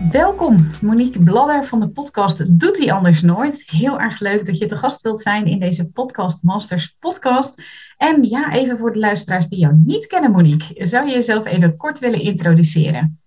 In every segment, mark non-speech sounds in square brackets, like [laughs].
Welkom, Monique Bladder van de podcast Doet hij anders nooit. Heel erg leuk dat je te gast wilt zijn in deze Podcast Masters podcast. En ja, even voor de luisteraars die jou niet kennen, Monique, zou je jezelf even kort willen introduceren?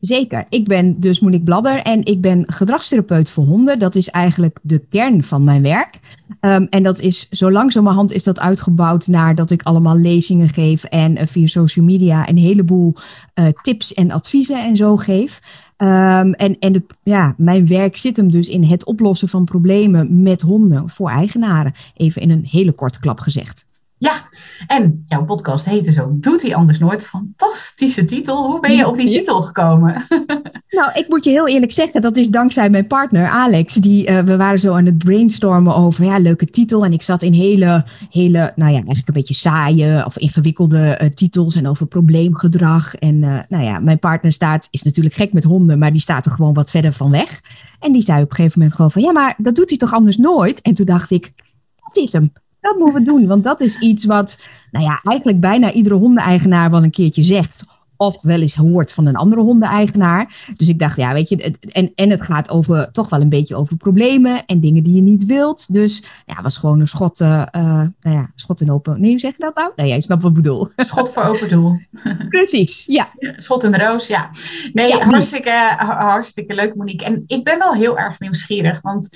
Zeker. Ik ben dus Monique Bladder en ik ben gedragstherapeut voor honden. Dat is eigenlijk de kern van mijn werk. Um, en dat is zo langzamerhand is dat uitgebouwd naar dat ik allemaal lezingen geef en uh, via social media een heleboel uh, tips en adviezen en zo geef. Um, en en de, ja, mijn werk zit hem dus in het oplossen van problemen met honden voor eigenaren. Even in een hele korte klap gezegd. Ja, en jouw podcast heette zo Doet hij anders nooit? Fantastische titel. Hoe ben je op die titel gekomen? [laughs] Nou, ik moet je heel eerlijk zeggen, dat is dankzij mijn partner Alex. Die, uh, we waren zo aan het brainstormen over, ja, leuke titel. En ik zat in hele, hele nou ja, eigenlijk een beetje saaie of ingewikkelde uh, titels en over probleemgedrag. En uh, nou ja, mijn partner staat, is natuurlijk gek met honden, maar die staat er gewoon wat verder van weg. En die zei op een gegeven moment gewoon van, ja, maar dat doet hij toch anders nooit? En toen dacht ik, dat is hem. Dat moeten we doen, want dat is iets wat, nou ja, eigenlijk bijna iedere hondeneigenaar wel een keertje zegt. Of wel eens hoort van een andere hondeneigenaar. Dus ik dacht, ja, weet je, het, en, en het gaat over, toch wel een beetje over problemen en dingen die je niet wilt. Dus ja, was gewoon een schot, uh, nou ja, schot in open. Nee, hoe zeg je dat nou? Nee, jij snapt wat ik bedoel. Schot voor open doel. [laughs] Precies, ja. Schot in de roos, ja. Nee, ja, hartstikke, hartstikke leuk, Monique. En ik ben wel heel erg nieuwsgierig, want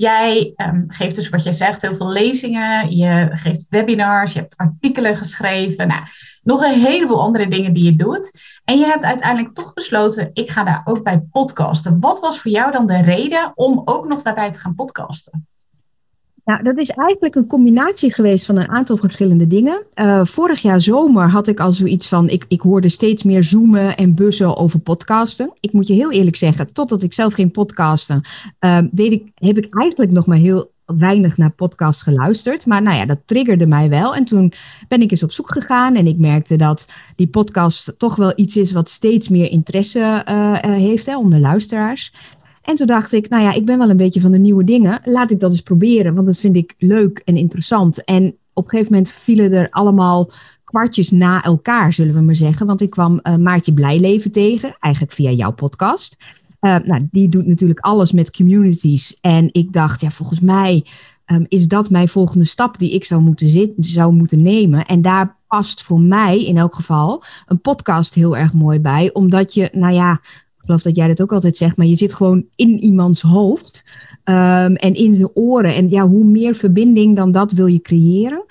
Jij um, geeft dus wat jij zegt, heel veel lezingen, je geeft webinars, je hebt artikelen geschreven, nou, nog een heleboel andere dingen die je doet. En je hebt uiteindelijk toch besloten, ik ga daar ook bij podcasten. Wat was voor jou dan de reden om ook nog daarbij te gaan podcasten? Nou, dat is eigenlijk een combinatie geweest van een aantal verschillende dingen. Uh, vorig jaar zomer had ik al zoiets van, ik, ik hoorde steeds meer zoomen en bussen over podcasten. Ik moet je heel eerlijk zeggen, totdat ik zelf ging podcasten, uh, ik, heb ik eigenlijk nog maar heel weinig naar podcasts geluisterd. Maar nou ja, dat triggerde mij wel. En toen ben ik eens op zoek gegaan en ik merkte dat die podcast toch wel iets is wat steeds meer interesse uh, heeft hè, onder luisteraars. En toen dacht ik, nou ja, ik ben wel een beetje van de nieuwe dingen. Laat ik dat eens proberen, want dat vind ik leuk en interessant. En op een gegeven moment vielen er allemaal kwartjes na elkaar, zullen we maar zeggen. Want ik kwam uh, Maartje Blijleven tegen, eigenlijk via jouw podcast. Uh, nou, die doet natuurlijk alles met communities. En ik dacht, ja, volgens mij um, is dat mijn volgende stap die ik zou moeten, zitten, zou moeten nemen. En daar past voor mij in elk geval een podcast heel erg mooi bij. Omdat je, nou ja, ik geloof dat jij dat ook altijd zegt, maar je zit gewoon in iemands hoofd um, en in de oren. En ja, hoe meer verbinding dan dat wil je creëren.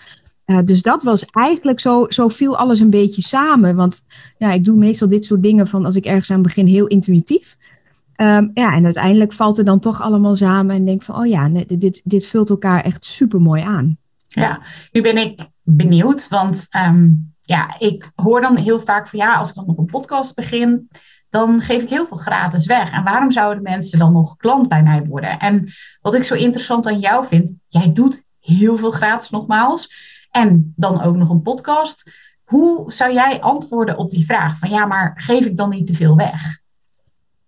Uh, dus dat was eigenlijk zo, zo viel alles een beetje samen. Want ja, ik doe meestal dit soort dingen van als ik ergens aan begin heel intuïtief. Um, ja, en uiteindelijk valt het dan toch allemaal samen en denk van, oh ja, dit, dit vult elkaar echt super mooi aan. Ja, nu ben ik benieuwd, want um, ja, ik hoor dan heel vaak van ja, als ik dan nog een podcast begin, dan geef ik heel veel gratis weg. En waarom zouden mensen dan nog klant bij mij worden? En wat ik zo interessant aan jou vind, jij doet heel veel gratis nogmaals. En dan ook nog een podcast. Hoe zou jij antwoorden op die vraag van ja, maar geef ik dan niet te veel weg?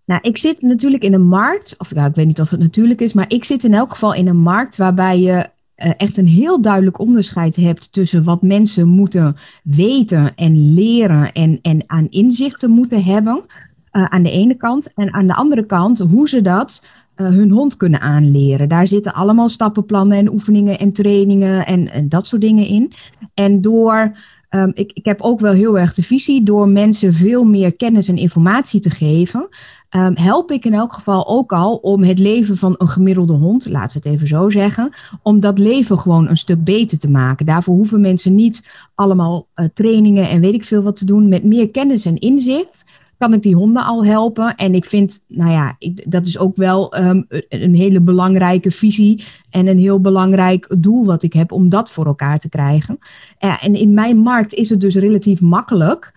Nou, ik zit natuurlijk in een markt, of nou, ik weet niet of het natuurlijk is, maar ik zit in elk geval in een markt waarbij je echt een heel duidelijk onderscheid hebt tussen wat mensen moeten weten en leren en, en aan inzichten moeten hebben. Uh, aan de ene kant. En aan de andere kant hoe ze dat uh, hun hond kunnen aanleren. Daar zitten allemaal stappenplannen en oefeningen en trainingen en, en dat soort dingen in. En door, um, ik, ik heb ook wel heel erg de visie, door mensen veel meer kennis en informatie te geven, um, help ik in elk geval ook al om het leven van een gemiddelde hond, laten we het even zo zeggen, om dat leven gewoon een stuk beter te maken. Daarvoor hoeven mensen niet allemaal uh, trainingen en weet ik veel wat te doen. Met meer kennis en inzicht kan ik die honden al helpen. En ik vind, nou ja, ik, dat is ook wel um, een hele belangrijke visie en een heel belangrijk doel wat ik heb om dat voor elkaar te krijgen. Uh, en in mijn markt is het dus relatief makkelijk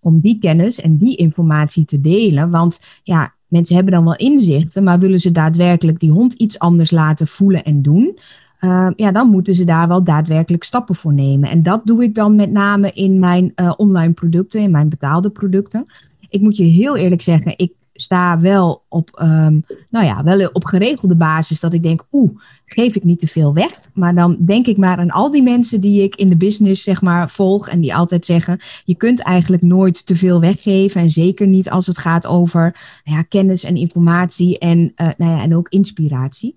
om die kennis en die informatie te delen. Want ja, mensen hebben dan wel inzichten, maar willen ze daadwerkelijk die hond iets anders laten voelen en doen? Uh, ja, dan moeten ze daar wel daadwerkelijk stappen voor nemen. En dat doe ik dan met name in mijn uh, online producten, in mijn betaalde producten. Ik moet je heel eerlijk zeggen, ik sta wel op, um, nou ja, wel op geregelde basis dat ik denk, oeh, geef ik niet te veel weg. Maar dan denk ik maar aan al die mensen die ik in de business zeg maar volg en die altijd zeggen, je kunt eigenlijk nooit te veel weggeven en zeker niet als het gaat over ja, kennis en informatie en, uh, nou ja, en ook inspiratie.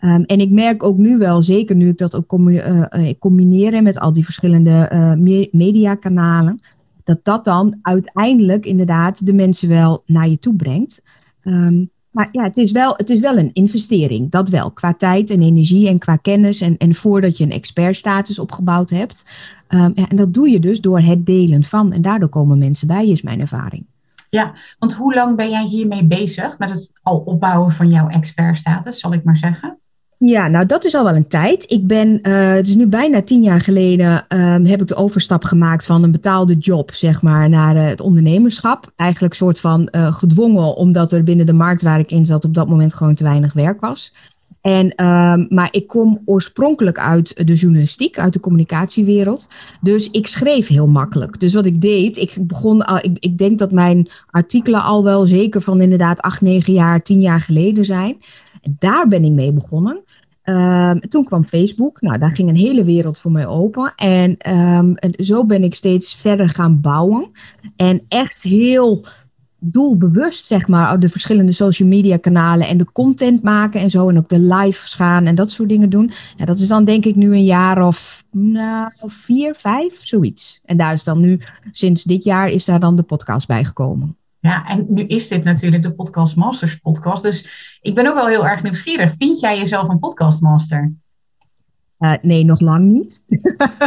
Um, en ik merk ook nu wel, zeker nu ik dat ook uh, combineer met al die verschillende uh, mediakanalen, dat dat dan uiteindelijk inderdaad de mensen wel naar je toe brengt. Um, maar ja, het is, wel, het is wel een investering, dat wel. Qua tijd en energie en qua kennis. En, en voordat je een expertstatus opgebouwd hebt. Ja, en dat doe je dus door het delen van. En daardoor komen mensen bij, is mijn ervaring. Ja, want hoe lang ben jij hiermee bezig met het al opbouwen van jouw expertstatus, zal ik maar zeggen? Ja, nou dat is al wel een tijd. Ik ben, uh, het is nu bijna tien jaar geleden, uh, heb ik de overstap gemaakt van een betaalde job, zeg maar, naar uh, het ondernemerschap. Eigenlijk soort van uh, gedwongen, omdat er binnen de markt waar ik in zat op dat moment gewoon te weinig werk was. En, ehm, maar ik kom oorspronkelijk uit de journalistiek, uit de communicatiewereld. Dus ik schreef heel makkelijk. Dus wat ik deed, ik begon al, ik, ik denk dat mijn artikelen al wel zeker van inderdaad acht, negen jaar, tien jaar geleden zijn. Daar ben ik mee begonnen. Um, toen kwam Facebook. Nou, daar ging een hele wereld voor mij open. En, um, en zo ben ik steeds verder gaan bouwen. En echt heel doelbewust, zeg maar, de verschillende social media kanalen en de content maken en zo. En ook de live gaan en dat soort dingen doen. Ja, dat is dan denk ik nu een jaar of nou, vier, vijf, zoiets. En daar is dan nu, sinds dit jaar, is daar dan de podcast bij gekomen. Ja, en nu is dit natuurlijk de Podcast Masters podcast. Dus ik ben ook wel heel erg nieuwsgierig. Vind jij jezelf een podcastmaster? Uh, nee, nog lang niet.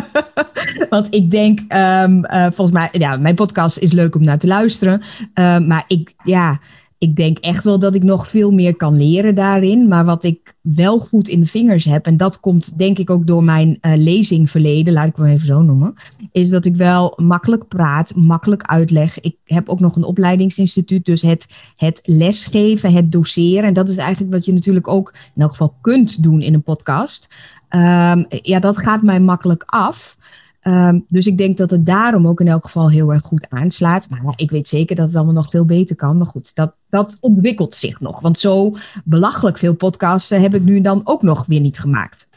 [laughs] Want ik denk, um, uh, volgens mij, ja, mijn podcast is leuk om naar te luisteren. Uh, maar ik, ja, ik denk echt wel dat ik nog veel meer kan leren daarin. Maar wat ik wel goed in de vingers heb, en dat komt denk ik ook door mijn uh, lezingverleden, laat ik hem even zo noemen, is dat ik wel makkelijk praat, makkelijk uitleg. Ik heb ook nog een opleidingsinstituut, dus het, het lesgeven, het doseren. En dat is eigenlijk wat je natuurlijk ook in elk geval kunt doen in een podcast. Um, ja, dat gaat mij makkelijk af. Um, dus ik denk dat het daarom ook in elk geval heel erg goed aanslaat. Maar ik weet zeker dat het allemaal nog veel beter kan. Maar goed, dat, dat ontwikkelt zich nog. Want zo belachelijk veel podcasts heb ik nu dan ook nog weer niet gemaakt.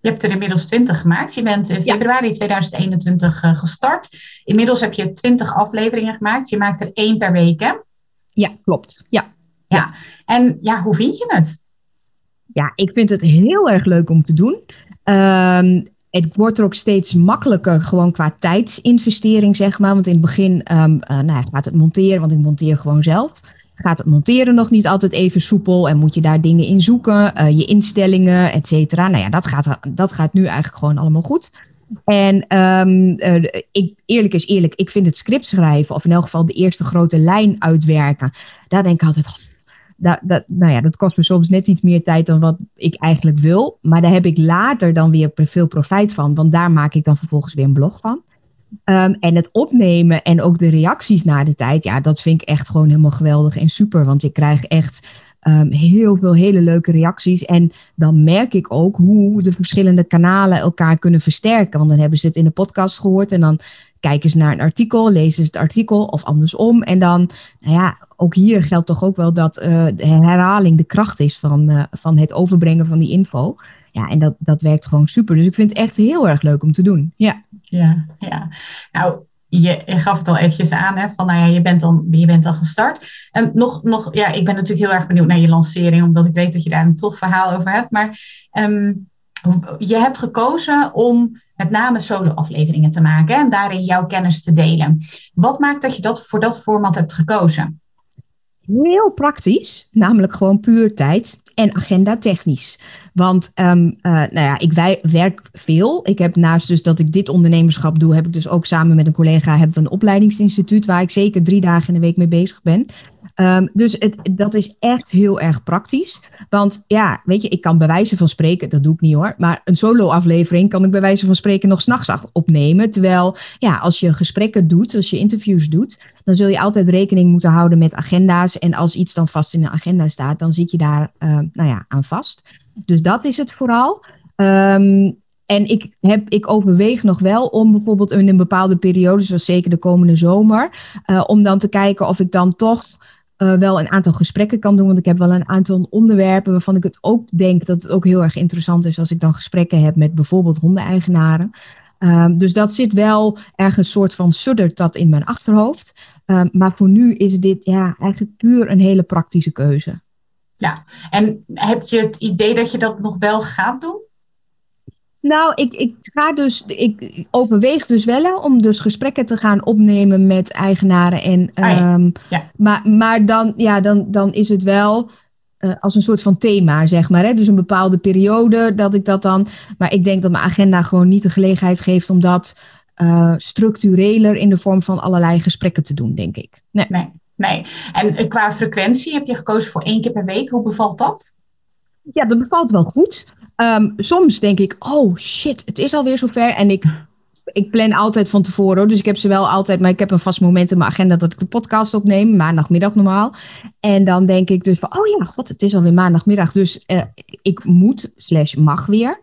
Je hebt er inmiddels 20 gemaakt. Je bent in februari ja. 2021 uh, gestart. Inmiddels heb je 20 afleveringen gemaakt. Je maakt er één per week, hè? Ja, klopt. Ja. ja. ja. En ja, hoe vind je het? Ja, ik vind het heel erg leuk om te doen. Um, het wordt er ook steeds makkelijker, gewoon qua tijdsinvestering, zeg maar. Want in het begin um, uh, nou, gaat het monteren, want ik monteer gewoon zelf. Gaat het monteren nog niet altijd even soepel en moet je daar dingen in zoeken, uh, je instellingen, et cetera. Nou ja, dat gaat, dat gaat nu eigenlijk gewoon allemaal goed. En um, uh, ik, eerlijk is eerlijk, ik vind het script schrijven, of in elk geval de eerste grote lijn uitwerken, daar denk ik altijd, dat, dat, nou ja, dat kost me soms net iets meer tijd dan wat ik eigenlijk wil. Maar daar heb ik later dan weer veel profijt van. Want daar maak ik dan vervolgens weer een blog van. Um, en het opnemen en ook de reacties na de tijd, ja, dat vind ik echt gewoon helemaal geweldig en super. Want ik krijg echt um, heel veel hele leuke reacties. En dan merk ik ook hoe de verschillende kanalen elkaar kunnen versterken. Want dan hebben ze het in de podcast gehoord en dan kijken ze naar een artikel, lezen ze het artikel of andersom. En dan, nou ja, ook hier geldt toch ook wel dat uh, de herhaling de kracht is van, uh, van het overbrengen van die info. Ja, en dat, dat werkt gewoon super. Dus ik vind het echt heel erg leuk om te doen. Ja, ja, ja. Nou, je, gaf het al eventjes aan, hè, van nou ja, je bent dan, je bent dan gestart. En nog, nog, ja, ik ben natuurlijk heel erg benieuwd naar je lancering, omdat ik weet dat je daar een tof verhaal over hebt. Maar um, je hebt gekozen om met name solo-afleveringen te maken en daarin jouw kennis te delen. Wat maakt dat je dat voor dat format hebt gekozen? Heel praktisch, namelijk gewoon puur tijd en agenda technisch. Want um, uh, nou ja, ik werk veel. Ik heb naast dus dat ik dit ondernemerschap doe, heb ik dus ook samen met een collega hebben een opleidingsinstituut waar ik zeker drie dagen in de week mee bezig ben. Ehm, dus het, dat is echt heel erg praktisch. Want ja, weet je, ik kan bij wijze van spreken, dat doe ik niet hoor, maar een solo-aflevering kan ik bij wijze van spreken nog s'nachts opnemen. Terwijl, ja, als je gesprekken doet, als je interviews doet, dan zul je altijd rekening moeten houden met agenda's. En als iets dan vast in de agenda staat, dan zit je daar, uh, nou ja, aan vast. Dus dat is het vooral. Um, en ik, heb, ik overweeg nog wel om bijvoorbeeld in een bepaalde periode, zoals zeker de komende zomer, uh, om dan te kijken of ik dan toch uh, wel een aantal gesprekken kan doen. Want ik heb wel een aantal onderwerpen waarvan ik het ook denk dat het ook heel erg interessant is als ik dan gesprekken heb met bijvoorbeeld hondeneigenaren. Um, dus dat zit wel ergens een soort van suddert dat in mijn achterhoofd. Um, maar voor nu is dit ja, eigenlijk puur een hele praktische keuze. Ja, en heb je het idee dat je dat nog wel gaat doen? Nou, ik, ik ga dus, ik overweeg dus wel om dus gesprekken te gaan opnemen met eigenaren. En, ah, ja. Um, ja. Maar, maar dan, ja, dan, dan is het wel uh, als een soort van thema, zeg maar. Hè? Dus een bepaalde periode dat ik dat dan. Maar ik denk dat mijn agenda gewoon niet de gelegenheid geeft om dat uh, structureler in de vorm van allerlei gesprekken te doen, denk ik. Nee. nee. Nee. En qua frequentie heb je gekozen voor één keer per week. Hoe bevalt dat? Ja, dat bevalt wel goed. Um, soms denk ik, oh shit, het is alweer zover. En ik, ik plan altijd van tevoren. Dus ik heb ze wel altijd, maar ik heb een vast moment in mijn agenda dat ik een podcast opneem. Maandagmiddag normaal. En dan denk ik dus van, oh ja, god, het is alweer maandagmiddag. Dus uh, ik moet, slash mag weer.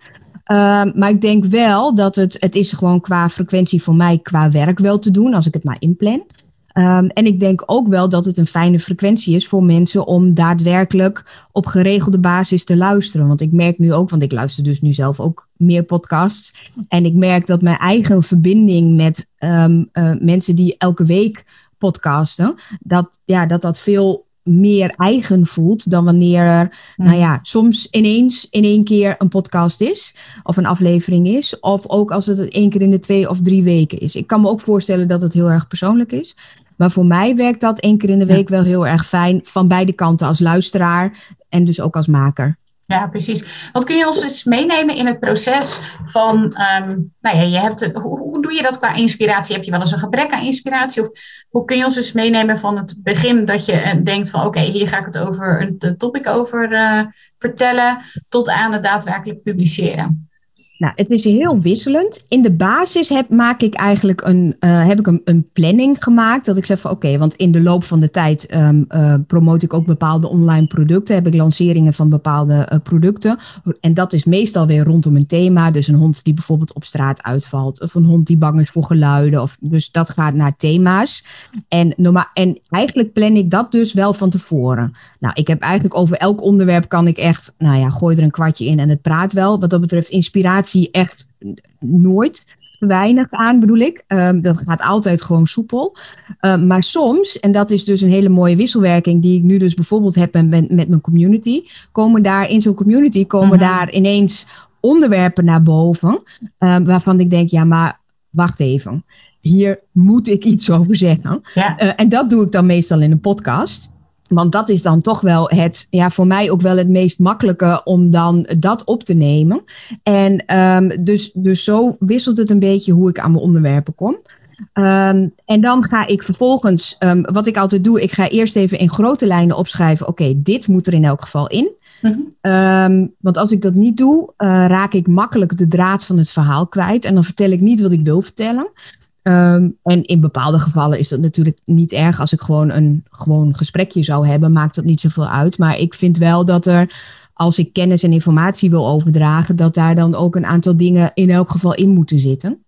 Um, maar ik denk wel dat het, het is gewoon qua frequentie voor mij, qua werk wel te doen, als ik het maar inplan. Um, en ik denk ook wel dat het een fijne frequentie is voor mensen om daadwerkelijk op geregelde basis te luisteren. Want ik merk nu ook, want ik luister dus nu zelf ook meer podcasts. En ik merk dat mijn eigen verbinding met um, uh, mensen die elke week podcasten, dat, ja, dat dat veel meer eigen voelt dan wanneer er, nou ja, soms ineens in één keer een podcast is of een aflevering is. Of ook als het één keer in de twee of drie weken is. Ik kan me ook voorstellen dat het heel erg persoonlijk is. Maar voor mij werkt dat één keer in de week wel heel erg fijn. Van beide kanten als luisteraar en dus ook als maker. Ja, precies. Wat kun je ons eens meenemen in het proces van, um, nou ja, je hebt hoe, hoe, doe je dat qua inspiratie? Heb je wel eens een gebrek aan inspiratie? Of hoe kun je ons eens meenemen van het begin dat je uh, denkt van, oké, okay, hier ga ik het over een topic over uh, vertellen, tot aan het daadwerkelijk publiceren? Nou, het is heel wisselend. In de basis heb, maak ik eigenlijk een, uh, heb ik een, planning gemaakt. Dat ik zeg van oké, want in de loop van de tijd um, uh, promote ik ook bepaalde online producten. Heb ik lanceringen van bepaalde uh, producten. En dat is meestal weer rondom een thema. Dus een hond die bijvoorbeeld op straat uitvalt. Of een hond die bang is voor geluiden. Of, dus dat gaat naar thema's. En, en eigenlijk plan ik dat dus wel van tevoren. Nou, ik heb eigenlijk over elk onderwerp kan ik echt, nou ja, gooi er een kwartje in en het praat wel. Wat dat betreft inspiratie echt nooit weinig aan, bedoel ik. Um, dat gaat altijd gewoon soepel. Um, maar soms, en dat is dus een hele mooie wisselwerking die ik nu dus bijvoorbeeld heb met, met mijn community, komen daar in zo'n community, komen uh-huh. daar ineens onderwerpen naar boven, um, waarvan ik denk, ja, maar wacht even. Hier moet ik iets over zeggen. Ja. Uh, en dat doe ik dan meestal in een podcast. Want dat is dan toch wel het, ja, voor mij ook wel het meest makkelijke om dan dat op te nemen. En um, dus, dus zo wisselt het een beetje hoe ik aan mijn onderwerpen kom. Um, en dan ga ik vervolgens, um, wat ik altijd doe, ik ga eerst even in grote lijnen opschrijven, oké, okay, dit moet er in elk geval in. Um, want als ik dat niet doe, uh, raak ik makkelijk de draad van het verhaal kwijt. En dan vertel ik niet wat ik wil vertellen. Um, en in bepaalde gevallen is dat natuurlijk niet erg. Als ik gewoon een gewoon gesprekje zou hebben, maakt dat niet zoveel uit. Maar ik vind wel dat er, als ik kennis en informatie wil overdragen, dat daar dan ook een aantal dingen in elk geval in moeten zitten.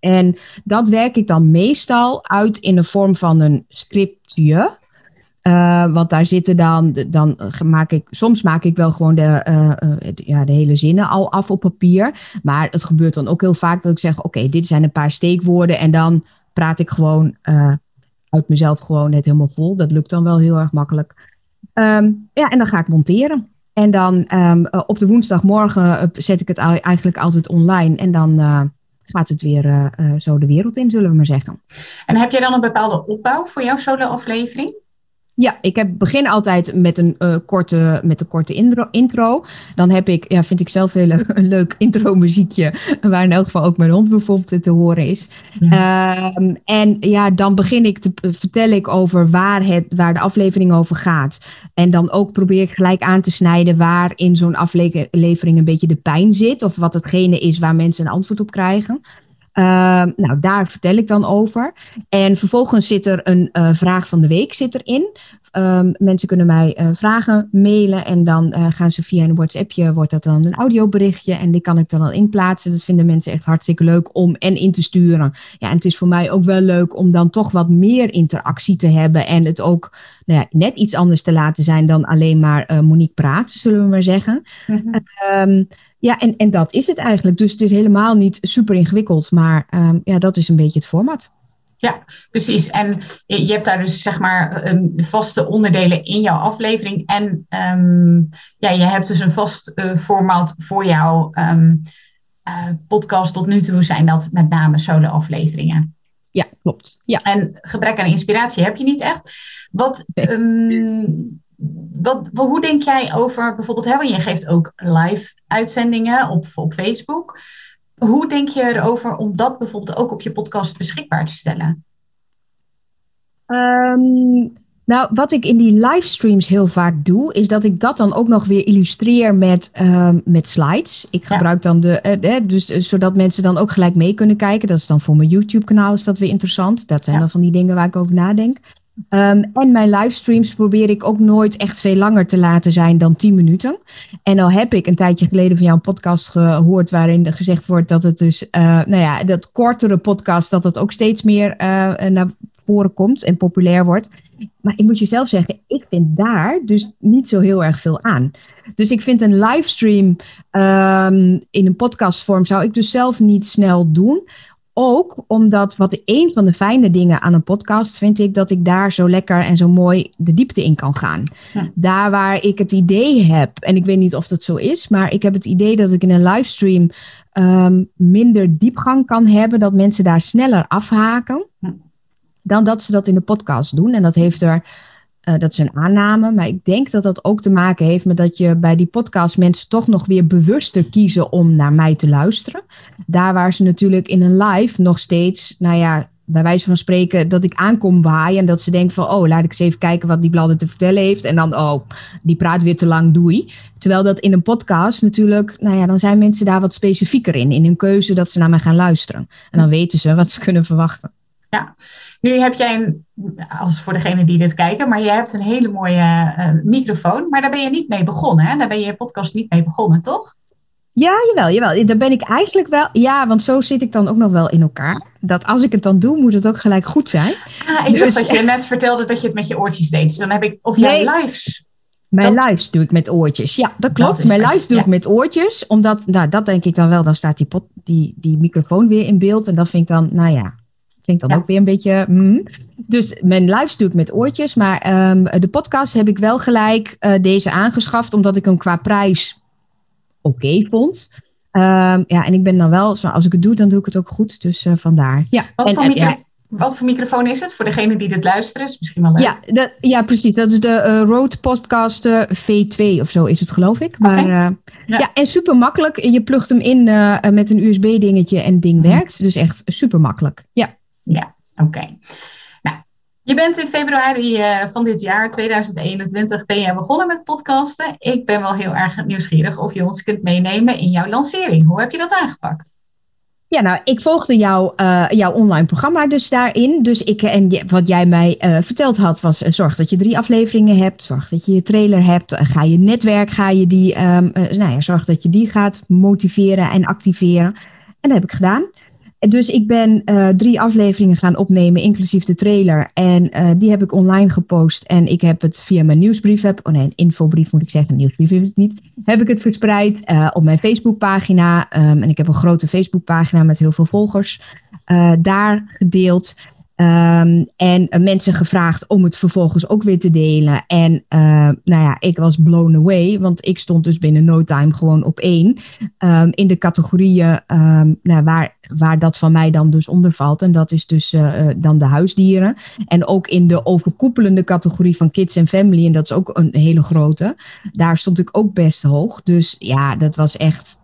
En dat werk ik dan meestal uit in de vorm van een scriptje. Uh, want daar zitten dan, dan maak ik, soms maak ik wel gewoon de, uh, uh, ja, de hele zinnen al af op papier. Maar het gebeurt dan ook heel vaak dat ik zeg, oké, dit zijn een paar steekwoorden. En dan praat ik gewoon uit mezelf gewoon het helemaal vol. Dat lukt dan wel heel erg makkelijk. Um, ja, en dan ga ik monteren. En dan um, op de woensdagmorgen zet ik het eigenlijk altijd online. En dan gaat het weer zo de wereld in, zullen we maar zeggen. En heb je dan een bepaalde opbouw voor jouw solo-aflevering? Ja, ik heb, begin altijd met een, uh, korte, met een korte intro, intro. Dan heb ik, ja, vind ik zelf heel leuk, een leuk intro muziekje. Waar in elk geval ook mijn hond bijvoorbeeld te horen is. Ja. Um, en ja, dan begin ik te vertel ik over waar, het, waar de aflevering over gaat. En dan ook probeer ik gelijk aan te snijden waar in zo'n aflevering een beetje de pijn zit. Of wat hetgene is waar mensen een antwoord op krijgen. Uh, nou, daar vertel ik dan over. En vervolgens zit er een uh, vraag van de week zit erin. Um, mensen kunnen mij uh, vragen mailen en dan uh, gaan ze via een WhatsAppje, wordt dat dan een audioberichtje en die kan ik dan al inplaatsen. Dat vinden mensen echt hartstikke leuk om en in te sturen. Ja, en het is voor mij ook wel leuk om dan toch wat meer interactie te hebben en het ook nou ja, net iets anders te laten zijn dan alleen maar uh, Monique praat, zullen we maar zeggen. Um, ja, en, en dat is het eigenlijk. Dus het is helemaal niet super ingewikkeld, maar um, ja, dat is een beetje het format. Ja, precies. En je hebt daar dus zeg maar um, vaste onderdelen in jouw aflevering. En um, ja, je hebt dus een vast uh, format voor jouw um, uh, podcast. Tot nu toe zijn dat met name solo-afleveringen. Ja, klopt. Ja. En gebrek aan inspiratie heb je niet echt. Wat, wat, hoe denk jij over bijvoorbeeld, hè, je geeft ook live uitzendingen op, op Facebook. Hoe denk je erover om dat bijvoorbeeld ook op je podcast beschikbaar te stellen? Um, nou, wat ik in die livestreams heel vaak doe, is dat ik dat dan ook nog weer illustreer met, um, met slides. Ik gebruik ja. dan de, uh, dus uh, zodat mensen dan ook gelijk mee kunnen kijken. Dat is dan voor mijn YouTube-kanaal is dat weer interessant. Dat zijn ja. dan van die dingen waar ik over nadenk. Um, en mijn livestreams probeer ik ook nooit echt veel langer te laten zijn dan 10 minuten. En al heb ik een tijdje geleden van jou een podcast gehoord waarin gezegd wordt dat het dus, uh, nou ja, dat kortere podcast, dat het ook steeds meer uh, naar voren komt en populair wordt. Maar ik moet je zelf zeggen, ik vind daar dus niet zo heel erg veel aan. Dus ik vind een livestream um, in een podcastvorm zou ik dus zelf niet snel doen ook omdat wat een van de fijne dingen aan een podcast vind ik dat ik daar zo lekker en zo mooi de diepte in kan gaan. Ja. Daar waar ik het idee heb, en ik weet niet of dat zo is, maar ik heb het idee dat ik in een livestream um, minder diepgang kan hebben, dat mensen daar sneller afhaken. Ja. Dan dat ze dat in de podcast doen. En dat heeft er uh, dat is een aanname, maar ik denk dat dat ook te maken heeft met dat je bij die podcast mensen toch nog weer bewuster kiezen om naar mij te luisteren. Daar waar ze natuurlijk in een live nog steeds, nou ja, bij wijze van spreken, dat ik aankom waaien en dat ze denken van, oh, laat ik eens even kijken wat die bladden te vertellen heeft. En dan, oh, die praat weer te lang, doei. Terwijl dat in een podcast natuurlijk, nou ja, dan zijn mensen daar wat specifieker in, in hun keuze dat ze naar mij gaan luisteren. En dan weten ze wat ze kunnen verwachten. Ja, nu heb jij een, als voor degenen die dit kijken, maar je hebt een hele mooie uh, microfoon, maar daar ben je niet mee begonnen. Hè? Daar ben je je podcast niet mee begonnen, toch? Ja, jawel, jawel. Daar ben ik eigenlijk wel. Ja, want zo zit ik dan ook nog wel in elkaar. Dat als ik het dan doe, moet het ook gelijk goed zijn. Ah, ik dus, dacht dat je [laughs] net vertelde dat je het met je oortjes deed. Dus dan heb ik. Of jij nee, lives. Mijn dat... lives doe ik met oortjes. Ja, dat klopt. Dat mijn live doe ja. ik met oortjes. Omdat, nou, dat denk ik dan wel. Dan staat die, pot, die, die microfoon weer in beeld. En dat vind ik dan, nou ja, Klinkt dan ja. ook weer een beetje. Mm. Dus mijn live doe ik met oortjes. Maar um, de podcast heb ik wel gelijk uh, deze aangeschaft, omdat ik hem qua prijs oké okay vond. Um, ja, en ik ben dan wel, als ik het doe, dan doe ik het ook goed. Dus uh, vandaar. Ja. Wat, en, voor en, ja. wat voor microfoon is het? Voor degene die dit luisteren, is misschien wel leuk. Ja, dat, ja precies. Dat is de uh, Rode Podcaster V2 of zo is het, geloof ik. Maar okay. ja. ja. en super makkelijk. Je plugt hem in met een USB-dingetje en het ding werkt. Dus echt super makkelijk. Ja. Ja, oké. Nou, je bent in februari uh, van dit jaar, 2021, ben je begonnen met podcasten. Ik ben wel heel erg nieuwsgierig of je ons kunt meenemen in jouw lancering. Hoe heb je dat aangepakt? Ja, nou, ik volgde jou, uh, jouw online programma dus daarin. Dus ik, en wat jij mij uh, verteld had, was zorg dat je drie afleveringen hebt. Zorg dat je je trailer hebt. ga je netwerk, ga je die, um, nou ja, zorg dat je die gaat motiveren en activeren. En dat heb ik gedaan. Dus ik ben uh, drie afleveringen gaan opnemen, inclusief de trailer. En uh, die heb ik online gepost. En ik heb het via mijn nieuwsbrief, heb, oh nee, een infobrief moet ik zeggen, nieuwsbrief is het niet. Heb ik het verspreid uh, op mijn Facebookpagina. Um, en ik heb een grote Facebookpagina met heel veel volgers. daar gedeeld. Ehm, en mensen gevraagd om het vervolgens ook weer te delen. En nou ja, ik was blown away, want ik stond dus binnen no time gewoon op één. Ehm, in de categorieën nou, waar, waar dat van mij dan dus onder valt. En dat is dus dan de huisdieren. En ook in de overkoepelende categorie van kids en family. En dat is ook een hele grote. Daar stond ik ook best hoog. Dus ja, dat was echt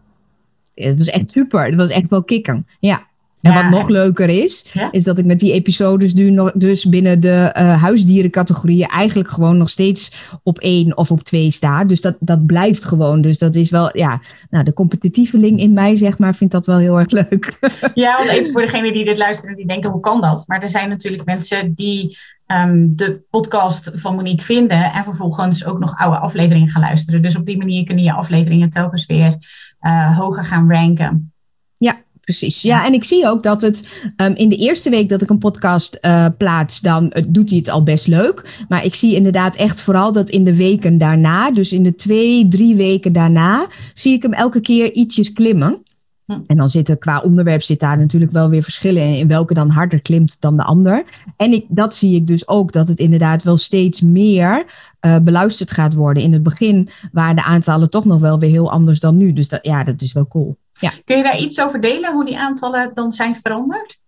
het was echt super. Het was echt wel kicken. Ja. En wat nog leuker is, is dat ik met die episodes nu nog, dus binnen de uh, huisdierencategorieën eigenlijk gewoon nog steeds op één of op twee sta. Dus dat, dat blijft gewoon. Dus dat is wel, ja, nou, de competitieveling in mij, zeg maar, vindt dat wel heel erg leuk. [laughs] Ja, want even voor degenen die dit luisteren, die denken, hoe kan dat? Maar er zijn natuurlijk mensen die um, de podcast van Monique vinden en vervolgens ook nog oude afleveringen gaan luisteren. Dus op die manier kunnen je afleveringen telkens weer uh, hoger gaan ranken. Precies. Ja, en ik zie ook dat het um, in de eerste week dat ik een podcast uh, plaats, dan uh, doet hij het al best leuk. Maar ik zie inderdaad echt vooral dat in de weken daarna, dus in de twee, drie weken daarna, zie ik hem elke keer ietsjes klimmen. Hm. En dan zitten qua onderwerp zit daar natuurlijk wel weer verschillen in, in welke dan harder klimt dan de ander. En ik, dat zie ik dus ook, dat het inderdaad wel steeds meer uh, beluisterd gaat worden. In het begin waren de aantallen toch nog wel weer heel anders dan nu. Dus dat, ja, dat is wel cool. Ja. Kun je daar iets over delen, hoe die aantallen dan zijn veranderd?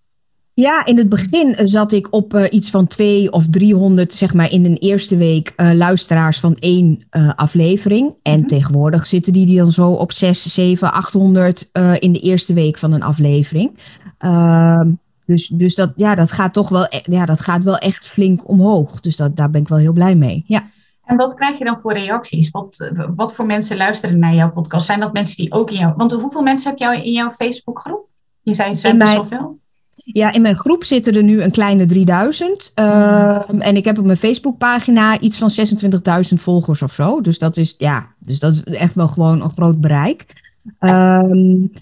Ja, in het begin eh, zat ik op uh, iets van twee of 300, zeg maar, in een eerste week uh, luisteraars van één aflevering. En mm -hmm. tegenwoordig zitten die, die dan zo op 6, 7, 800 in de eerste week van een aflevering. Ehm, dus dus dat, ja, dat gaat toch wel, e-, ja, dat gaat wel echt flink omhoog. Dus dat, daar ben ik wel heel blij mee. Ja. En wat krijg je dan voor reacties? Wat, wat voor mensen luisteren naar jouw podcast? Zijn dat mensen die ook in jou... Want hoeveel mensen heb jij in jouw Facebookgroep? Je zei het zijn best wel veel. Ja, in mijn groep zitten er nu een kleine 3000. Uh, en ik heb op mijn Facebookpagina iets van 26.000 volgers of zo. Dus dat is, ja, dus dat is echt wel gewoon een groot bereik. Um,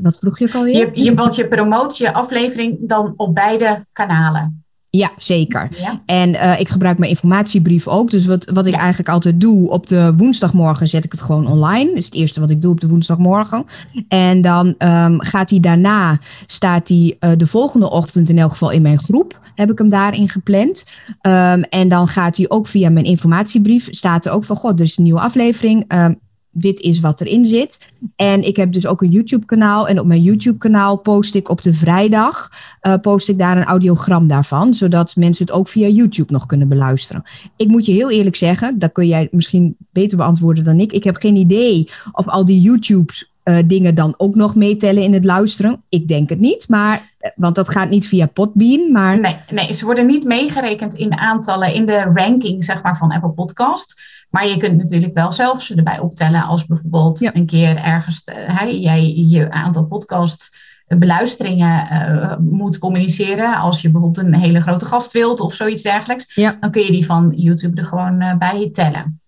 wat vroeg je ook alweer? Je, je, want je promoot je aflevering dan op beide kanalen. Ja, zeker. Ja. En uh, ik gebruik mijn informatiebrief ook. Dus wat, wat ik ja. eigenlijk altijd doe, op de woensdagmorgen zet ik het gewoon online. Dat is het eerste wat ik doe op de woensdagmorgen. En dan um, gaat hij daarna, staat hij uh, de volgende ochtend in elk geval in mijn groep. Heb ik hem daarin gepland. Um, en dan gaat hij ook via mijn informatiebrief, staat er ook van, god, er is een nieuwe aflevering. Um, dit is wat erin zit. En ik heb dus ook een YouTube-kanaal. En op mijn YouTube-kanaal post ik op de vrijdag uh, post ik daar een audiogram daarvan, zodat mensen het ook via YouTube nog kunnen beluisteren. Ik moet je heel eerlijk zeggen, dat kun jij misschien beter beantwoorden dan ik. Ik heb geen idee of al die YouTube's uh, dingen dan ook nog meetellen in het luisteren. Ik denk het niet, maar eh, want dat gaat niet via Podbean. Maar... Nee, nee, ze worden niet meegerekend in de aantallen, in de ranking zeg maar, van Apple Podcast. Maar je kunt natuurlijk wel zelf ze erbij optellen als bijvoorbeeld ja. een keer ergens uh, jij je aantal podcast beluisteringen uh, moet communiceren. Als je bijvoorbeeld een hele grote gast wilt of zoiets dergelijks. Ja. Dan kun je die van YouTube er gewoon uh, bij tellen.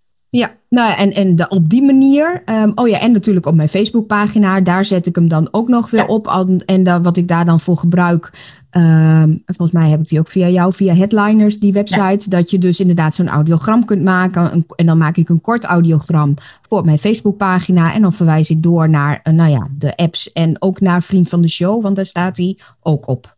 Ja, nou en, en de, op die manier. Um, oh ja, en natuurlijk op mijn Facebookpagina. Daar zet ik hem dan ook nog weer ja. op. En dan, wat ik daar dan voor gebruik. Um, volgens mij heb ik die ook via jou, via Headliners, die website. Ja. Dat je dus inderdaad zo'n audiogram kunt maken. Een, en dan maak ik een kort audiogram voor mijn Facebookpagina. En dan verwijs ik door naar uh, nou ja, de apps en ook naar Vriend van de Show. Want daar staat hij ook op.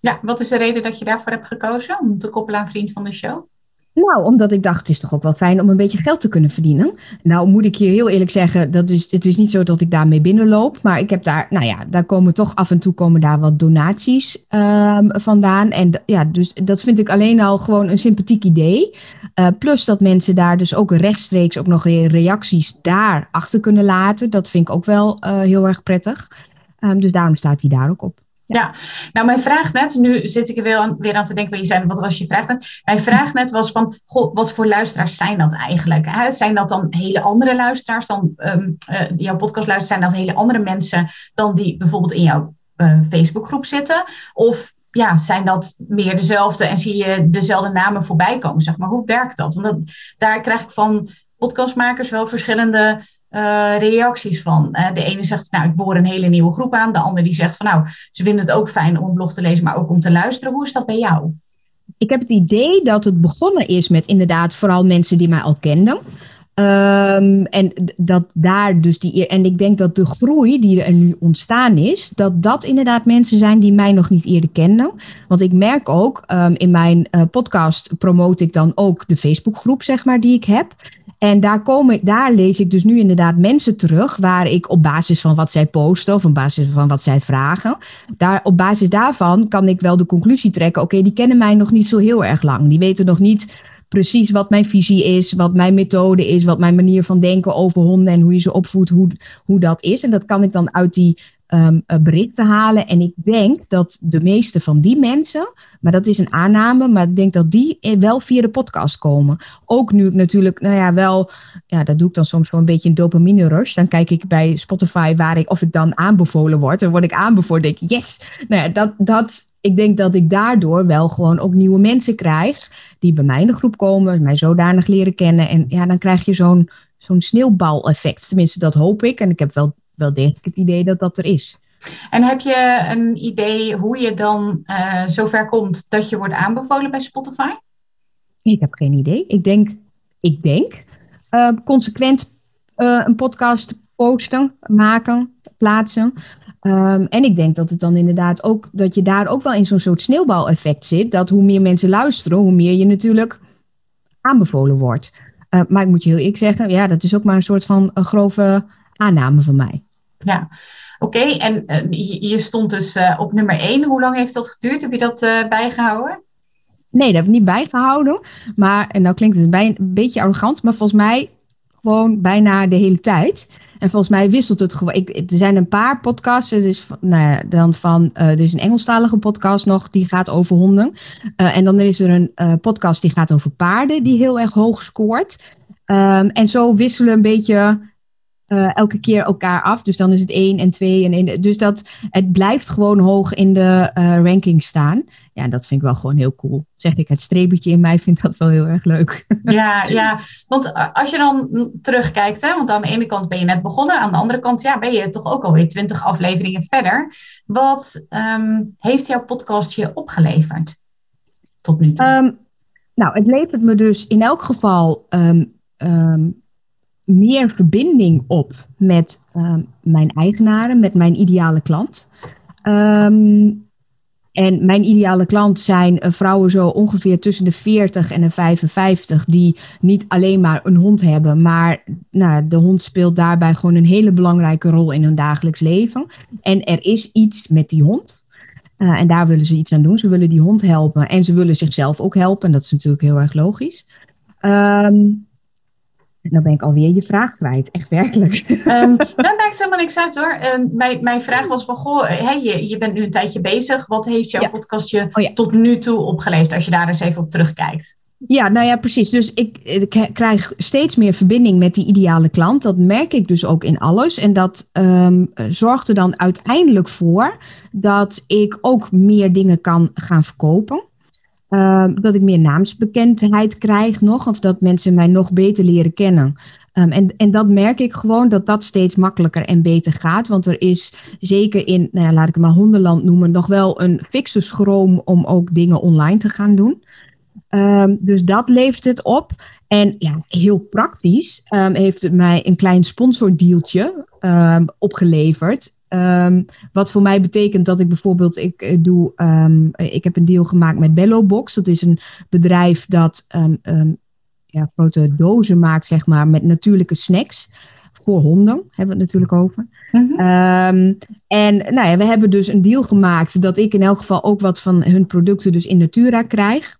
Ja, wat is de reden dat je daarvoor hebt gekozen? Om te koppelen aan Vriend van de Show? Nou, omdat ik dacht, het is toch ook wel fijn om een beetje geld te kunnen verdienen. Nou, moet ik je heel eerlijk zeggen, dat is, het is niet zo dat ik daarmee binnenloop. Maar ik heb daar, nou ja, daar komen toch af en toe komen daar wat donaties um, vandaan. En ja, dus dat vind ik alleen al gewoon een sympathiek idee. Uh, plus dat mensen daar dus ook rechtstreeks ook nog reacties daar achter kunnen laten. Dat vind ik ook wel uh, heel erg prettig. Um, dus daarom staat hij daar ook op. Ja, nou mijn vraag net, nu zit ik er weer aan, weer aan te denken, je zei, wat was je vraag net? Mijn vraag net was van, wat voor luisteraars zijn dat eigenlijk? Zijn dat dan hele andere luisteraars dan um, uh, jouw podcast luisteren? Zijn dat hele andere mensen dan die bijvoorbeeld in jouw uh, Facebookgroep zitten? Of ja, zijn dat meer dezelfde en zie je dezelfde namen voorbij komen, zeg maar? Hoe werkt dat? Want dat, daar krijg ik van podcastmakers wel verschillende uh, reacties van. Uh, de ene zegt, nou, ik boor een hele nieuwe groep aan. De ander die zegt van, nou, ze vinden het ook fijn om een blog te lezen, maar ook om te luisteren. Hoe is dat bij jou? Ik heb het idee dat het begonnen is met inderdaad vooral mensen die mij al kenden. Ehm, en dat daar dus die. En ik denk dat de groei die er nu ontstaan is, dat dat inderdaad mensen zijn die mij nog niet eerder kenden. Want ik merk ook ehm, in mijn uh, podcast promote ik dan ook de Facebookgroep, zeg maar, die ik heb. En daar, komen, daar lees ik dus nu inderdaad mensen terug waar ik op basis van wat zij posten of op basis van wat zij vragen, daar, op basis daarvan kan ik wel de conclusie trekken, oké, die kennen mij nog niet zo heel erg lang. Die weten nog niet precies wat mijn visie is, wat mijn methode is, wat mijn manier van denken over honden en hoe je ze opvoedt, hoe, hoe dat is. En dat kan ik dan uit die um, berichten halen. En ik denk dat de meeste van die mensen, maar dat is een aanname, maar ik denk dat die wel via de podcast komen. Ook nu ik natuurlijk, nou ja, wel, ja, dat doe ik dan soms gewoon een beetje een dopamine rush. Dan kijk ik bij Spotify waar ik, of ik dan aanbevolen word. Dan word ik aanbevolen, denk ik, yes. Nou ja, dat, dat, ik denk dat ik daardoor wel gewoon ook nieuwe mensen krijg die bij mij in de groep komen, mij zodanig leren kennen. En ja, dan krijg je zo'n zo'n sneeuwbaleffect. Tenminste, dat hoop ik. En ik heb wel wel degelijk het idee dat dat er is. En heb je een idee hoe je dan uh, zover komt dat je wordt aanbevolen bij Spotify? Ik heb geen idee. Ik denk, ik denk uh, consequent uh, een podcast posten, maken, plaatsen. Um, en ik denk dat het dan inderdaad ook, dat je daar ook wel in zo'n soort sneeuwbaleffect zit. Dat hoe meer mensen luisteren, hoe meer je natuurlijk aanbevolen wordt. maar ik moet je heel eerlijk zeggen, ja, dat is ook maar een soort van een grove aanname van mij. Ja, oké. En uh, je, stond dus uh, op nummer 1. Hoe lang heeft dat geduurd? Heb je dat uh, bijgehouden? Nee, dat heb ik niet bijgehouden. Maar, en nou klinkt het een beetje arrogant, maar volgens mij gewoon bijna de hele tijd. En volgens mij wisselt het gewoon. Ik, er zijn een paar podcasts. Dus, nou ja, dan van, uh, er is een Engelstalige podcast nog, die gaat over honden. En dan is er een podcast die gaat over paarden, die heel erg hoog scoort. Um, en zo wisselen een beetje uh, elke keer elkaar af. Dus dan is het 1 en 2 en 1. Dus dat het blijft gewoon hoog in de uh, ranking staan. Ja, dat vind ik wel gewoon heel cool. Zeg ik, het streepje in mij vindt dat wel heel erg leuk. [laughs] Ja, ja. want eh, als je dan terugkijkt, hè, want aan de ene kant ben je net begonnen, aan de andere kant ja, ben je toch ook alweer 20 afleveringen verder. Wat um, heeft jouw podcast je opgeleverd tot nu toe? Um, nou, het levert me dus in elk geval um, meer verbinding op met uh, mijn eigenaren, met mijn ideale klant. Um, en mijn ideale klant zijn uh, vrouwen zo ongeveer tussen de 40 en de 55, die niet alleen maar een hond hebben, maar nou, de hond speelt daarbij gewoon een hele belangrijke rol in hun dagelijks leven. En er is iets met die hond. Uh, en daar willen ze iets aan doen. Ze willen die hond helpen en ze willen zichzelf ook helpen. En dat is natuurlijk heel erg logisch. Um, dan ben ik alweer je vraag kwijt, echt werkelijk. [laughs] Um, dat maakt helemaal niks uit hoor. Um, mijn, mijn vraag was van, goh, hey, je, je bent nu een tijdje bezig. Wat heeft jouw ja. podcast je oh, ja. tot nu toe opgeleverd, als je daar eens even op terugkijkt? Ja, nou ja, precies. Dus ik, ik, krijg steeds meer verbinding met die ideale klant. Dat merk ik dus ook in alles. En dat um, zorgt er dan uiteindelijk voor dat ik ook meer dingen kan gaan verkopen. Um, dat ik meer naamsbekendheid krijg nog, of dat mensen mij nog beter leren kennen. Um, en, en dat merk ik gewoon dat dat steeds makkelijker en beter gaat. Want er is zeker in, nou laat ik het maar hondenland noemen, nog wel een fikse schroom om ook dingen online te gaan doen. Um, dus dat levert het op. En ja, heel praktisch heeft het mij een klein sponsordeeltje opgeleverd. Um, wat voor mij betekent dat ik bijvoorbeeld, ik eh, doe, um, ik heb een deal gemaakt met Bello Box. Dat is een bedrijf dat um, ja, grote dozen maakt, zeg maar, met natuurlijke snacks. Voor honden hebben we het natuurlijk over. Mm -hmm. en nou ja, we hebben dus een deal gemaakt dat ik in elk geval ook wat van hun producten dus in Natura krijg.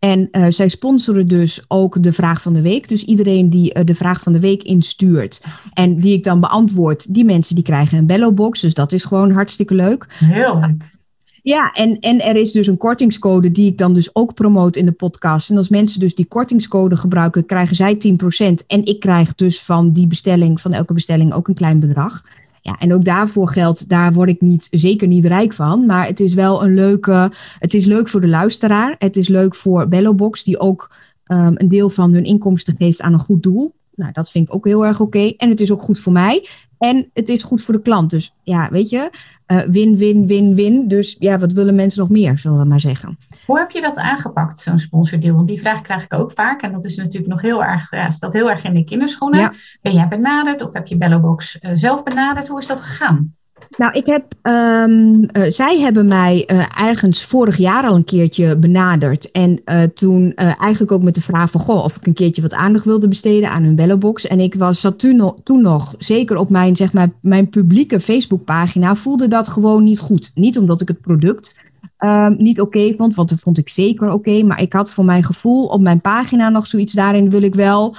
En uh, zij sponsoren dus ook de vraag van de week. Dus iedereen die uh, de vraag van de week instuurt en die ik dan beantwoord, die mensen die krijgen een bellobox. Dus dat is gewoon hartstikke leuk. Heel leuk. Ja, en, en er is dus een kortingscode die ik dan dus ook promoot in de podcast. En als mensen dus die kortingscode gebruiken, krijgen zij 10%. En ik krijg dus van die bestelling, van elke bestelling, ook een klein bedrag. Ja, en ook daarvoor geldt, daar word ik niet, zeker niet rijk van. Maar het is wel een leuke, het is leuk voor de luisteraar. Het is leuk voor Bellobox, die ook um, een deel van hun inkomsten geeft aan een goed doel. Nou, dat vind ik ook heel erg oké. En het is ook goed voor mij. En het is goed voor de klant. Dus ja, weet je, uh, win, win, win, win. Dus ja, wat willen mensen nog meer, zullen we maar zeggen. Hoe heb je dat aangepakt, zo'n sponsordeal? Want die vraag krijg ik ook vaak. En dat is natuurlijk nog heel erg, ja, staat heel erg in de kinderschoenen. Ben jij benaderd of heb je Bellobox uh, zelf benaderd? Hoe is dat gegaan? Nou, ik heb, um, uh, zij hebben mij uh, ergens vorig jaar al een keertje benaderd. En uh, toen eigenlijk ook met de vraag van, goh, of ik een keertje wat aandacht wilde besteden aan hun bellenbox. En ik was, zat toen, nog, zeker op mijn, zeg maar, mijn publieke Facebookpagina, voelde dat gewoon niet goed. Niet omdat ik het product um, niet oké vond, want dat vond ik zeker oké. Maar ik had voor mijn gevoel op mijn pagina nog zoiets, daarin wil ik wel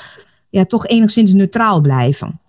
ja, toch enigszins neutraal blijven.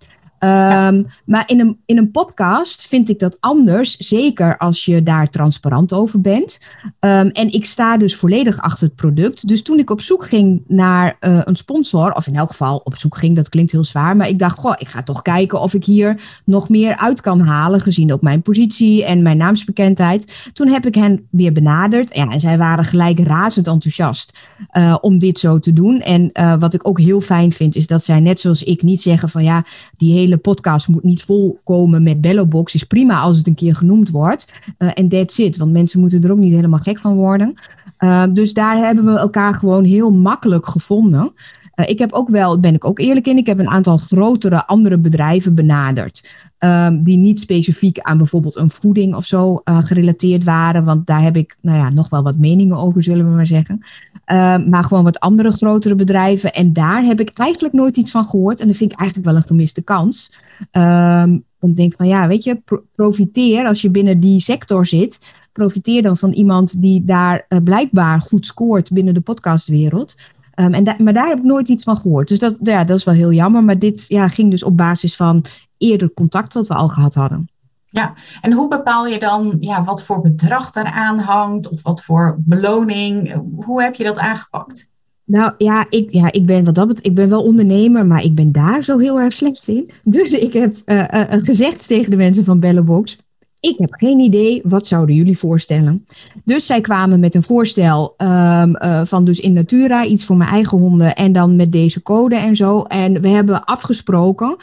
Um, maar in een, in een podcast vind ik dat anders, zeker als je daar transparant over bent. Um, en ik sta dus volledig achter het product. Dus toen ik op zoek ging naar uh, een sponsor, of in elk geval op zoek ging, dat klinkt heel zwaar, maar ik dacht, goh, ik ga toch kijken of ik hier nog meer uit kan halen, gezien ook mijn positie en mijn naamsbekendheid. Toen heb ik hen weer benaderd ja, en zij waren gelijk razend enthousiast uh, om dit zo te doen. En uh, wat ik ook heel fijn vind, is dat zij net zoals ik niet zeggen van ja, die hele podcast moet niet volkomen met Bellobox. Is prima als het een keer genoemd wordt. Uh, en that's it, want mensen moeten er ook niet helemaal gek van worden. Uh, dus daar hebben we elkaar gewoon heel makkelijk gevonden. Uh, ik heb ook wel, ben ik ook eerlijk in, ik heb een aantal grotere andere bedrijven benaderd. Um, die niet specifiek aan bijvoorbeeld een voeding of zo uh, gerelateerd waren. Want daar heb ik nou ja, nog wel wat meningen over, zullen we maar zeggen. Uh, maar gewoon wat andere grotere bedrijven. En daar heb ik eigenlijk nooit iets van gehoord. En dat vind ik eigenlijk wel een gemiste kans. Um, dan denk ik van ja, weet je, pro profiteer als je binnen die sector zit. Profiteer dan van iemand die daar uh, blijkbaar goed scoort binnen de podcastwereld. Um, en da maar daar heb ik nooit iets van gehoord. Dus dat, ja, dat is wel heel jammer. Maar dit ja, ging dus op basis van eerder contact wat we al gehad hadden. Ja, en hoe bepaal je dan ja, wat voor bedrag eraan hangt of wat voor beloning? Hoe heb je dat aangepakt? Nou ja, ik, ja, ik ben wat dat betreft, ik ben wel ondernemer, maar ik ben daar zo heel erg slecht in. Dus ik heb uh, uh, gezegd tegen de mensen van Bellenbox, ik heb geen idee, wat zouden jullie voorstellen? Dus zij kwamen met een voorstel um, uh, van dus in Natura, iets voor mijn eigen honden en dan met deze code en zo. En we hebben afgesproken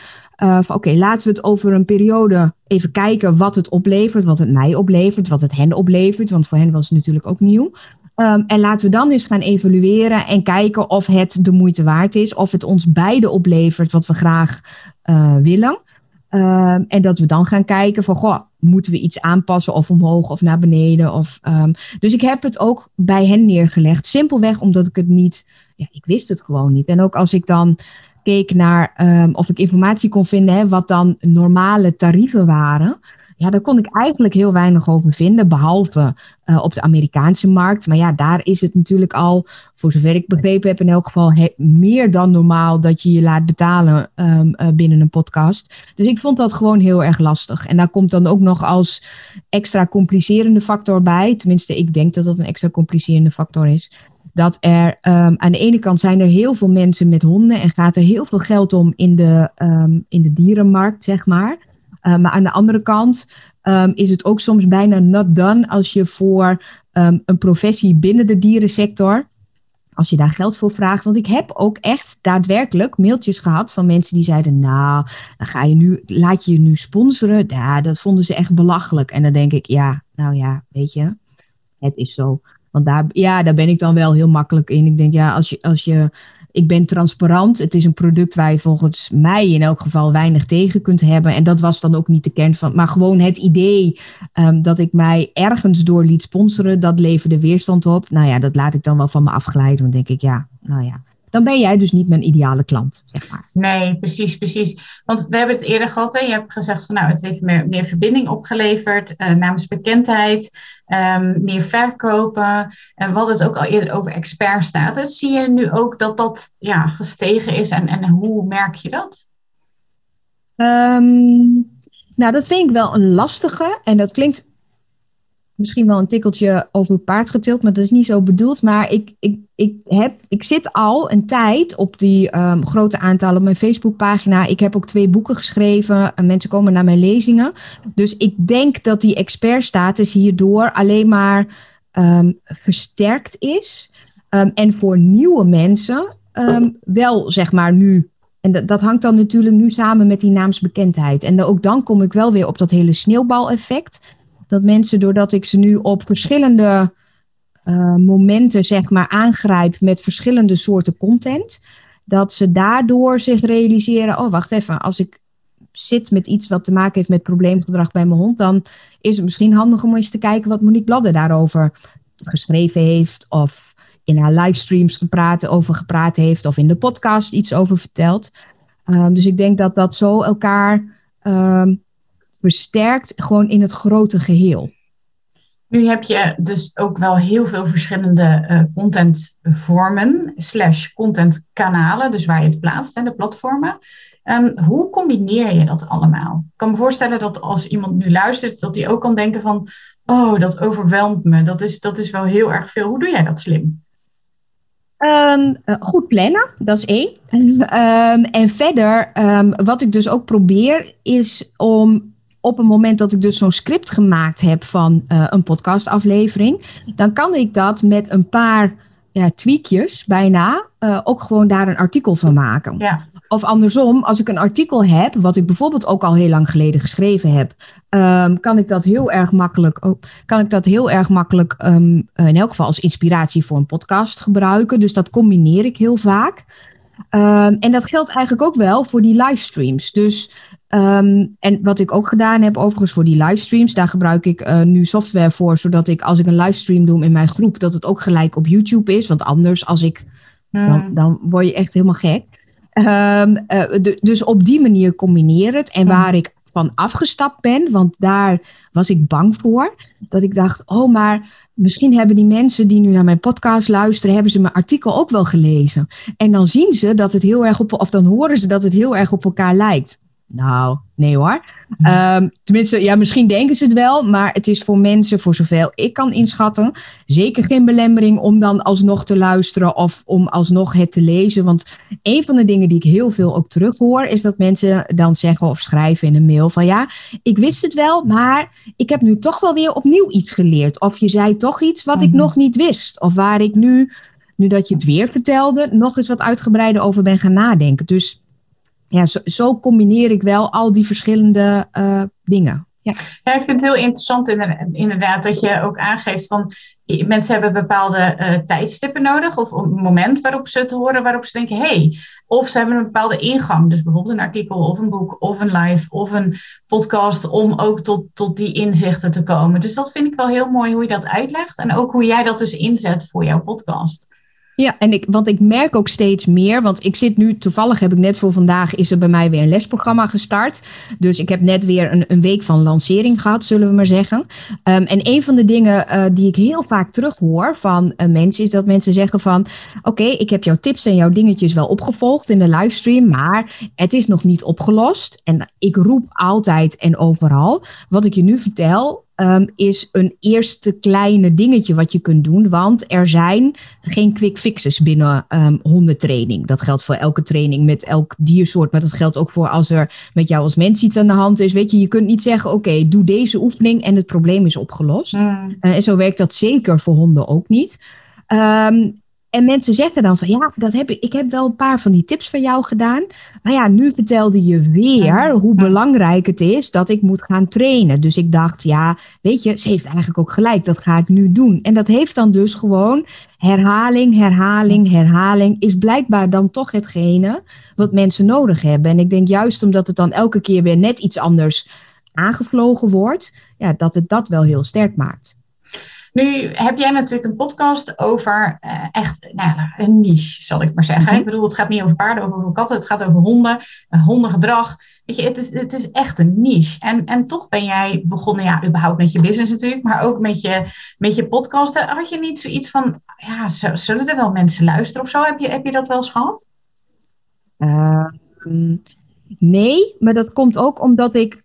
uh, van oké, laten we het over een periode even kijken wat het oplevert, wat het mij oplevert, wat het hen oplevert, want voor hen was het natuurlijk ook nieuw. Um, en laten we dan eens gaan evalueren en kijken of het de moeite waard is, of het ons beide oplevert wat we graag uh, willen. Um, en dat we dan gaan kijken van, goh, moeten we iets aanpassen of omhoog of naar beneden? Of, um, dus ik heb het ook bij hen neergelegd, simpelweg omdat ik het niet, ja, ik wist het gewoon niet. En ook als ik dan keek naar um, of ik informatie kon vinden, hè, wat dan normale tarieven waren. Ja, daar kon ik eigenlijk heel weinig over vinden, behalve uh, op de Amerikaanse markt. Maar ja, daar is het natuurlijk al, voor zover ik begrepen heb, in elk geval meer dan normaal dat je je laat betalen um, uh, binnen een podcast. Dus ik vond dat gewoon heel erg lastig. En daar komt dan ook nog als extra complicerende factor bij. Tenminste, ik denk dat dat een extra complicerende factor is dat er um, aan de ene kant zijn er heel veel mensen met honden en gaat er heel veel geld om in de, um, in de dierenmarkt, zeg maar. Uh, maar aan de andere kant um, is het ook soms bijna not done als je voor een professie binnen de dierensector, als je daar geld voor vraagt. Want ik heb ook echt daadwerkelijk mailtjes gehad van mensen die zeiden, nou, dan ga je nu, laat je je nu sponsoren. Ja, dat vonden ze echt belachelijk. En dan denk ik, ja, nou ja, weet je, het is zo. Want daar, ja, daar ben ik dan wel heel makkelijk in. Ik denk, ja, als je, als je, ik ben transparant. Het is een product waar je volgens mij in elk geval weinig tegen kunt hebben. En dat was dan ook niet de kern van. Maar gewoon het idee um, dat ik mij ergens door liet sponsoren, dat leverde weerstand op. Nou ja, dat laat ik dan wel van me afglijden. Dan denk ik, ja, nou ja dan ben jij dus niet mijn ideale klant, zeg maar. Nee, precies, precies. Want we hebben het eerder gehad, hè? je hebt gezegd van nou, het heeft meer, meer verbinding opgeleverd, uh, namens bekendheid, um, meer verkopen. En we hadden het ook al eerder over expertstatus. Zie je nu ook dat dat ja, gestegen is en, en hoe merk je dat? Um, nou, dat vind ik wel een lastige. En dat klinkt misschien wel een tikkeltje over het paard getild, maar dat is niet zo bedoeld. Maar ik, ik, ik, heb, ik zit al een tijd op die um, grote aantallen op mijn Facebookpagina. Ik heb ook twee boeken geschreven en mensen komen naar mijn lezingen. Dus ik denk dat die expertstatus hierdoor alleen maar um, versterkt is. Um, en voor nieuwe mensen wel, zeg maar, nu En dat, dat hangt dan natuurlijk nu samen met die naamsbekendheid. En ook dan kom ik wel weer op dat hele sneeuwbaleffect. Dat mensen, doordat ik ze nu op verschillende uh, momenten zeg maar aangrijp met verschillende soorten content, dat ze daardoor zich realiseren, oh wacht even, als ik zit met iets wat te maken heeft met probleemgedrag bij mijn hond, dan is het misschien handig om eens te kijken wat Monique Bladder daarover geschreven heeft of in haar livestreams gepraat, over gepraat heeft of in de podcast iets over vertelt. Um, dus ik denk dat dat zo elkaar um, versterkt gewoon in het grote geheel. Nu heb je dus ook wel heel veel verschillende uh, contentvormen, slash contentkanalen, dus waar je het plaatst en de platformen. Um, hoe combineer je dat allemaal? Ik kan me voorstellen dat als iemand nu luistert, dat hij ook kan denken van, oh, dat overweldigt me. Dat is, dat is wel heel erg veel. Hoe doe jij dat slim? Um, goed plannen, dat is één. um, [laughs] en verder, wat ik dus ook probeer, is om op het moment dat ik dus zo'n script gemaakt heb van uh, een podcastaflevering, dan kan ik dat met een paar ja, tweakjes bijna uh, ook gewoon daar een artikel van maken. Ja. Of andersom, als ik een artikel heb, wat ik bijvoorbeeld ook al heel lang geleden geschreven heb, um, kan ik dat heel erg makkelijk, oh, kan ik dat heel erg makkelijk um, in elk geval als inspiratie voor een podcast gebruiken. Dus dat combineer ik heel vaak. Um, en dat geldt eigenlijk ook wel voor die livestreams. Dus Um, en wat ik ook gedaan heb, overigens voor die livestreams, daar gebruik ik uh, nu software voor, zodat ik als ik een livestream doe in mijn groep, dat het ook gelijk op YouTube is. Want anders, als ik, hmm. dan, dan word je echt helemaal gek. Um, uh, dus op die manier combineer het. En hmm. waar ik van afgestapt ben, want daar was ik bang voor, dat ik dacht, oh, maar misschien hebben die mensen die nu naar mijn podcast luisteren, hebben ze mijn artikel ook wel gelezen. En dan zien ze dat het heel erg op, of dan horen ze dat het heel erg op elkaar lijkt. Nou, nee hoor. Um, tenminste, ja, misschien denken ze het wel, maar het is voor mensen, voor zoveel ik kan inschatten, zeker geen belemmering om dan alsnog te luisteren of om alsnog het te lezen. Want een van de dingen die ik heel veel ook terug hoor, is dat mensen dan zeggen of schrijven in een mail van ja, ik wist het wel, maar ik heb nu toch wel weer opnieuw iets geleerd. Of je zei toch iets wat ik mhm. nog niet wist. Of waar ik nu, nu dat je het weer vertelde, nog eens wat uitgebreider over ben gaan nadenken. Dus ja, zo, combineer ik wel al die verschillende uh, dingen. Ja. ja. ik vind het heel interessant inderdaad dat je ook aangeeft van mensen hebben bepaalde uh, tijdstippen nodig of een moment waarop ze het horen, waarop ze denken, hey, of ze hebben een bepaalde ingang, dus bijvoorbeeld een artikel of een boek of een live of een podcast om ook tot, tot die inzichten te komen. Dus dat vind ik wel heel mooi hoe je dat uitlegt en ook hoe jij dat dus inzet voor jouw podcast. Ja, en ik, want ik merk ook steeds meer, want ik zit nu, toevallig heb ik net voor vandaag, is er bij mij weer een lesprogramma gestart. Dus ik heb net weer een, een week van lancering gehad, zullen we maar zeggen. Um, en een van de dingen uh, die ik heel vaak terughoor van uh, mensen, is dat mensen zeggen van, oké, ik heb jouw tips en jouw dingetjes wel opgevolgd in de livestream, maar het is nog niet opgelost. En ik roep altijd en overal, wat ik je nu vertel, um, is een eerste kleine dingetje wat je kunt doen. Want er zijn geen quick fixes binnen um, hondentraining. Dat geldt voor elke training met elk diersoort. Maar dat geldt ook voor als er met jou als mens iets aan de hand is. Weet je, je kunt niet zeggen: oké, doe deze oefening en het probleem is opgelost. Mm. Uh, en zo werkt dat zeker voor honden ook niet. Um, en mensen zeggen dan van ja, dat heb ik, ik heb wel een paar van die tips van jou gedaan. Maar ja, nu vertelde je weer hoe belangrijk het is dat ik moet gaan trainen. Dus ik dacht, ja, weet je, ze heeft eigenlijk ook gelijk, dat ga ik nu doen. En dat heeft dan dus gewoon herhaling, herhaling, herhaling, is blijkbaar dan toch hetgene wat mensen nodig hebben. En ik denk juist omdat het dan elke keer weer net iets anders aangevlogen wordt, ja, dat het dat wel heel sterk maakt. Nu heb jij natuurlijk een podcast over uh, echt nou een niche, zal ik maar zeggen. Mhm. Ik bedoel, het gaat niet over paarden, over, over katten, het gaat over honden, uh, hondengedrag. Weet je, het is, het is echt een niche. En, en toch ben jij begonnen, ja, überhaupt met je business natuurlijk, maar ook met je, met je podcasten. Had je niet zoiets van, ja, zullen er wel mensen luisteren of zo? Heb je, heb je dat wel eens gehad? Uh, nee, maar dat komt ook omdat ik,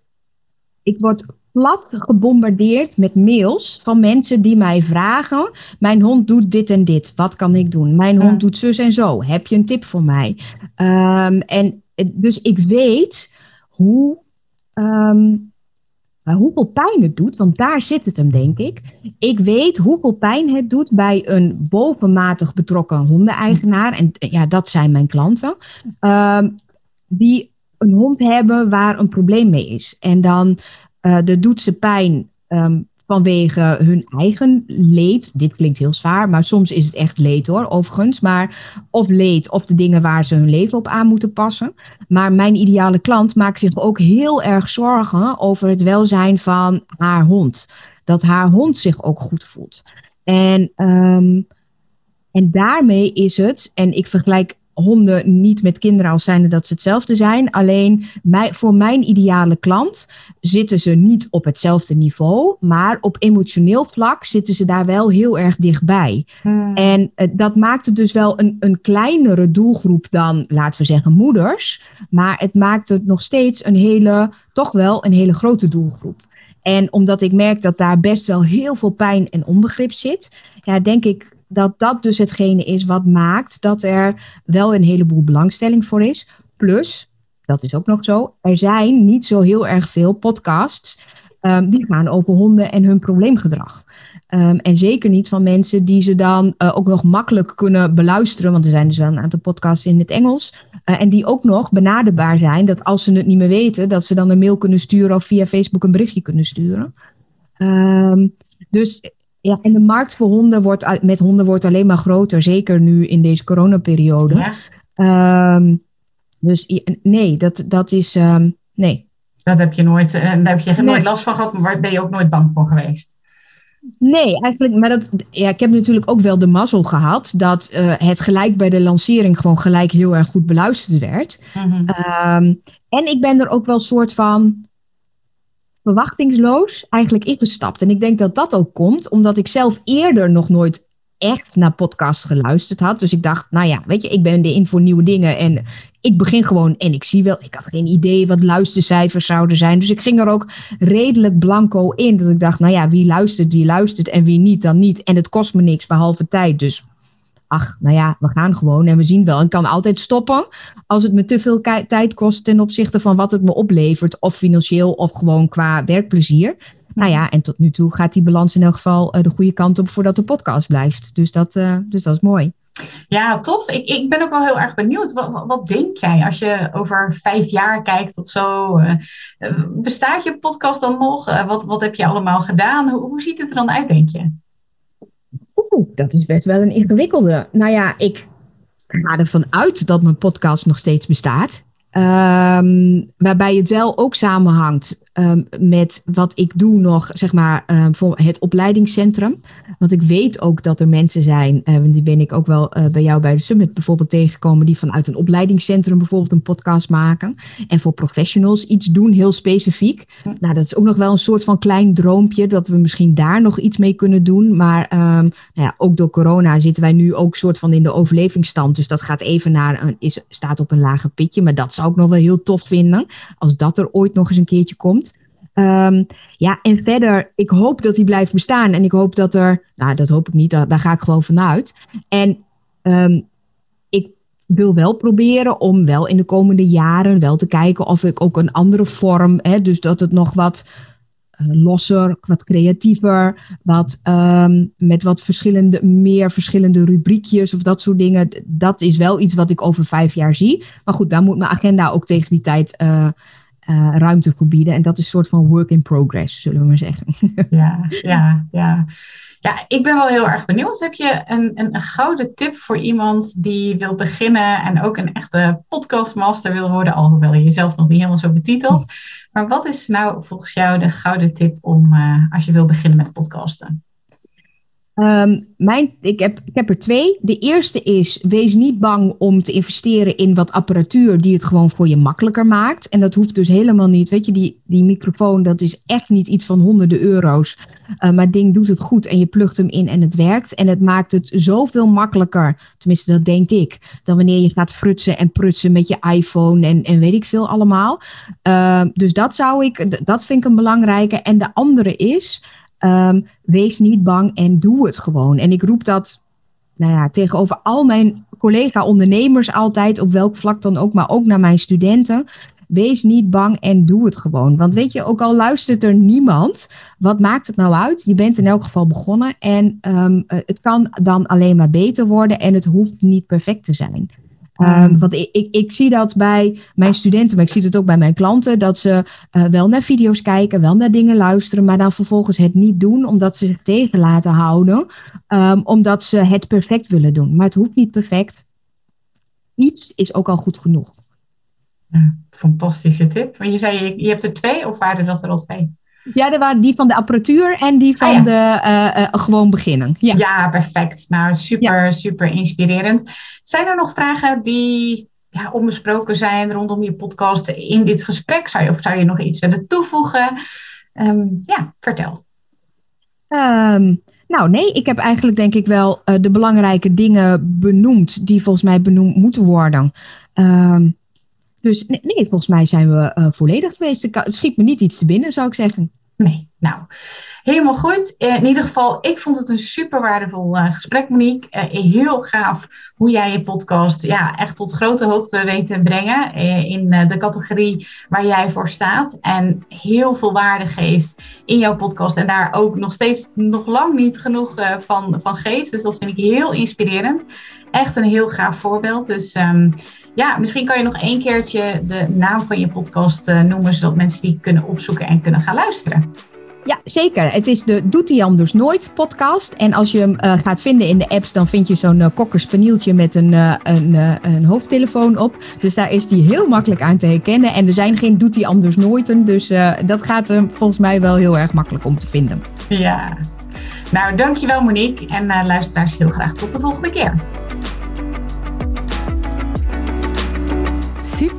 ik word plat gebombardeerd met mails van mensen die mij vragen: Mijn hond doet dit en dit, wat kan ik doen? Mijn hond doet zus en zo, heb je een tip voor mij? Um, en dus ik weet hoe. Um, hoeveel pijn het doet, want daar zit het hem, denk ik. Ik weet hoeveel pijn het doet bij een bovenmatig betrokken hondeneigenaar. En ja, dat zijn mijn klanten. Um, die een hond hebben waar een probleem mee is. En dan uh, de doet ze pijn ehm, vanwege hun eigen leed. Dit klinkt heel zwaar, maar soms is het echt leed hoor, overigens. Maar of leed op de dingen waar ze hun leven op aan moeten passen. Maar mijn ideale klant maakt zich ook heel erg zorgen over het welzijn van haar hond. Dat haar hond zich ook goed voelt. En, um, en daarmee is het, en ik vergelijk honden niet met kinderen als zijnde dat ze hetzelfde zijn. Alleen mij, voor mijn ideale klant zitten ze niet op hetzelfde niveau, maar op emotioneel vlak zitten ze daar wel heel erg dichtbij. Hmm. En uh, dat maakt het dus wel een, een kleinere doelgroep dan, laten we zeggen, moeders. Maar het maakt het nog steeds een hele, toch wel een hele grote doelgroep. En omdat ik merk dat daar best wel heel veel pijn en onbegrip zit, ja, denk ik dat dat dus hetgene is wat maakt dat er wel een heleboel belangstelling voor is. Plus, dat is ook nog zo, er zijn niet zo heel erg veel podcasts um, die gaan over honden en hun probleemgedrag. Um, en zeker niet van mensen die ze dan uh, ook nog makkelijk kunnen beluisteren, want er zijn dus wel een aantal podcasts in het Engels. Uh, en die ook nog benaderbaar zijn, dat als ze het niet meer weten, dat ze dan een mail kunnen sturen of via Facebook een berichtje kunnen sturen. Um, dus ja, en de markt voor honden wordt, met honden wordt alleen maar groter, zeker nu in deze coronaperiode. Ja. Um, dus nee, dat, dat is. Um, nee. Dat heb je nooit, en daar heb je nooit last van gehad, maar ben je ook nooit bang voor geweest? Nee, eigenlijk, maar dat, ja, ik heb natuurlijk ook wel de mazzel gehad dat uh, het gelijk bij de lancering gewoon gelijk heel erg goed beluisterd werd. Mm -hmm. um, en ik ben er ook wel soort van, verwachtingsloos eigenlijk ingestapt. En ik denk dat dat ook komt omdat ik zelf eerder nog nooit echt naar podcasts geluisterd had. Dus ik dacht, nou ja, weet je, ik ben in voor nieuwe dingen en ik begin gewoon en ik zie wel, ik had geen idee wat luistercijfers zouden zijn. Dus ik ging er ook redelijk blanco in. Dat ik dacht, nou ja, wie luistert, wie luistert en wie niet, dan niet. En het kost me niks behalve tijd. Dus ach, nou ja, we gaan gewoon en we zien wel. Ik kan altijd stoppen als het me te veel tijd kost ten opzichte van wat het me oplevert, of financieel of gewoon qua werkplezier. Nou ja, en tot nu toe gaat die balans in elk geval uh, de goede kant op voordat de podcast blijft. Dus dat, uh, dus dat is mooi. Ja, tof. Ik, ik ben ook wel heel erg benieuwd. Wat, wat denk jij als je over vijf jaar kijkt of zo? Uh, bestaat je podcast dan nog? wat, wat heb je allemaal gedaan? Hoe ziet het er dan uit, denk je? Dat is best wel een ingewikkelde. Nou ja, ik ga ervan uit dat mijn podcast nog steeds bestaat. Um, waarbij het wel ook samenhangt um, met wat ik doe nog, zeg maar, um, voor het opleidingscentrum. Want ik weet ook dat er mensen zijn, uh, die ben ik ook wel uh, bij jou bij de Summit bijvoorbeeld tegengekomen, die vanuit een opleidingscentrum bijvoorbeeld een podcast maken. En voor professionals iets doen, heel specifiek. Nou, dat is ook nog wel een soort van klein droompje, dat we misschien daar nog iets mee kunnen doen. Maar nou ja, ook door corona zitten wij nu ook soort van in de overlevingsstand. Dus dat gaat even naar, een, is, staat op een lager pitje. Maar dat zou ik nog wel heel tof vinden, als dat er ooit nog eens een keertje komt. Um, ja, en verder, ik hoop dat die blijft bestaan. En ik hoop dat er, nou, dat hoop ik niet, daar, ga ik gewoon vanuit. En um, ik wil wel proberen om wel in de komende jaren wel te kijken of ik ook een andere vorm, hè, dus dat het nog wat uh, losser, wat creatiever, wat um, met wat verschillende, meer verschillende rubriekjes of dat soort dingen. Dat is wel iets wat ik over vijf jaar zie. Maar goed, daar moet mijn agenda ook tegen die tijd. Uh, uh, ruimte voor bieden. En dat is een soort van work in progress, zullen we maar zeggen. [laughs] Ja, ja, ja. Ja, ik ben wel heel erg benieuwd. Heb je een, een, een, gouden tip voor iemand die wil beginnen en ook een echte podcastmaster wil worden, alhoewel je jezelf nog niet helemaal zo betitelt. Maar wat is nou volgens jou de gouden tip om uh, als je wil beginnen met podcasten? Um, mijn, ik, heb, ik heb er twee. De eerste is, wees niet bang om te investeren in wat apparatuur die het gewoon voor je makkelijker maakt. En dat hoeft dus helemaal niet. Weet je, die, die microfoon, dat is echt niet iets van honderden euro's. Uh, maar het ding doet het goed en je plugt hem in en het werkt. En het maakt het zoveel makkelijker, tenminste dat denk ik, dan wanneer je gaat frutsen en prutsen met je iPhone en, en weet ik veel allemaal. Uh, dus dat zou ik, dat vind ik een belangrijke. En de andere is... Um, wees niet bang en doe het gewoon. En ik roep dat nou ja, tegenover al mijn collega-ondernemers altijd, op welk vlak dan ook, maar ook naar mijn studenten. Wees niet bang en doe het gewoon. Want weet je, ook al luistert er niemand, wat maakt het nou uit? Je bent in elk geval begonnen en um, het kan dan alleen maar beter worden en het hoeft niet perfect te zijn. Um, want ik, ik, ik, zie dat bij mijn studenten, maar ik zie het ook bij mijn klanten, dat ze uh, wel naar video's kijken, wel naar dingen luisteren, maar dan vervolgens het niet doen omdat ze zich tegen laten houden, um, omdat ze het perfect willen doen. Maar het hoeft niet perfect. Iets is ook al goed genoeg. Fantastische tip. Want je zei, je, je hebt er twee of waren dat er al twee? Ja, er waren die van de apparatuur en die van ah, de uh, uh, gewoon beginnen. Ja. ja, perfect. Nou, super, super inspirerend. Zijn er nog vragen die ja, onbesproken zijn rondom je podcast in dit gesprek? Zou je, of zou je nog iets willen toevoegen? Um, ja, vertel. Um, nou, nee, ik heb eigenlijk denk ik wel uh, de belangrijke dingen benoemd die volgens mij benoemd moeten worden. Um, dus nee, volgens mij zijn we uh, volledig geweest. Het schiet me niet iets te binnen, zou ik zeggen. Nee, nou, helemaal goed. Eh, in ieder geval, ik vond het een super waardevol uh, gesprek, Monique. Heel gaaf hoe jij je podcast ja, echt tot grote hoogte weet te brengen in de categorie waar jij voor staat. En heel veel waarde geeft in jouw podcast en daar ook nog steeds nog lang niet genoeg van, van geeft. Dus dat vind ik heel inspirerend. Echt een heel gaaf voorbeeld. Dus um, ja, misschien kan je nog één keertje de naam van je podcast uh, noemen, zodat mensen die kunnen opzoeken en kunnen gaan luisteren. Ja, zeker. Het is de Doet hij anders nooit podcast. En als je hem uh, gaat vinden in de apps, dan vind je zo'n uh, kokkerspanieltje met een, uh, een, een hoofdtelefoon op. Dus daar is die heel makkelijk aan te herkennen. En er zijn geen Doet hij anders nooiten. Dus dat gaat hem volgens mij wel heel erg makkelijk om te vinden. Ja. Nou, dankjewel Monique. En luisteraars heel graag tot de volgende keer.